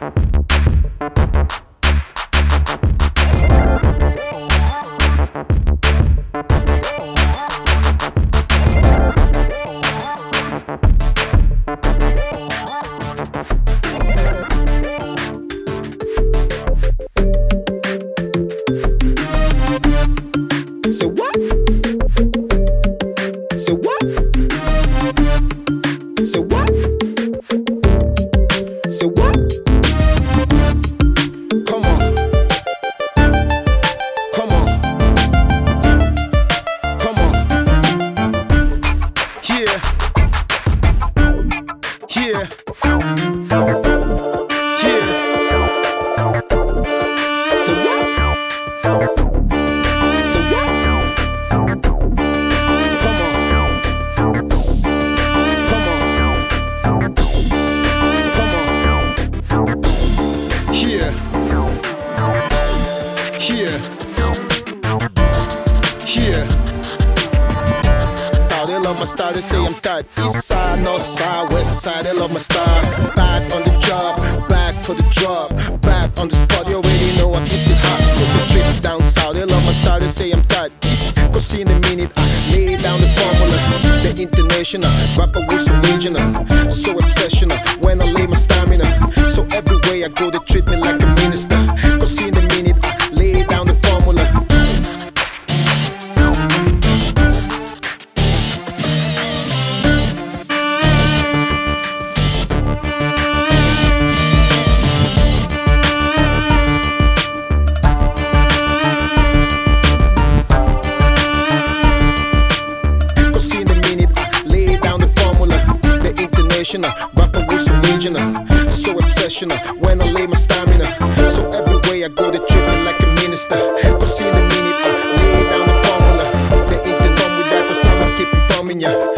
you that. East side, north side, west side, they love my style. Back on the job, back for the drop, back on the spot. You already know I keep it hot. Took a trip down south, they love my style. They say I'm tight. East, cause in a minute I lay down the formula. The international, rapper was regional, so obsessional. When I lay my stamina, so every way I go. professional, rapper with some regional. So obsessional when I lay my stamina. So every way I go, they tripping like a minister. Cause in a minute, uh, I lay down the formula. There ain't the numb with that, cause I'm keeping thumbing ya.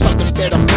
suckers better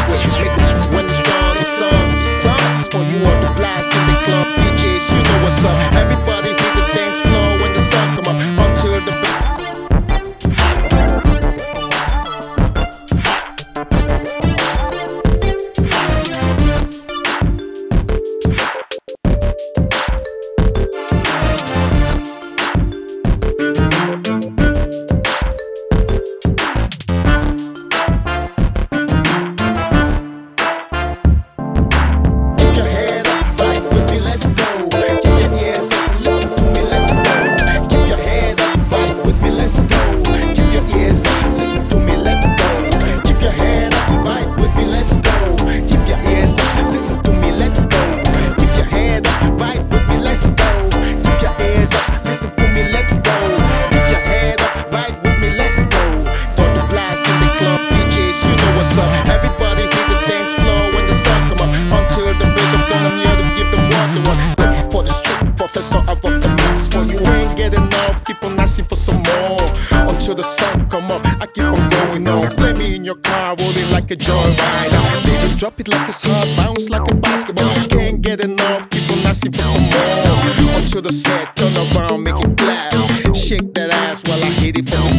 so I rock the max. for you. Ain't get enough, keep on asking for some more. Until the sun come up, I keep on going on. Play me in your car, rolling like a joyride. Baby, drop it like it's hot, bounce like a basketball. Can't get enough, keep on asking for some more. Until the set, turn around, make it clap. Shake that ass while I hit it from the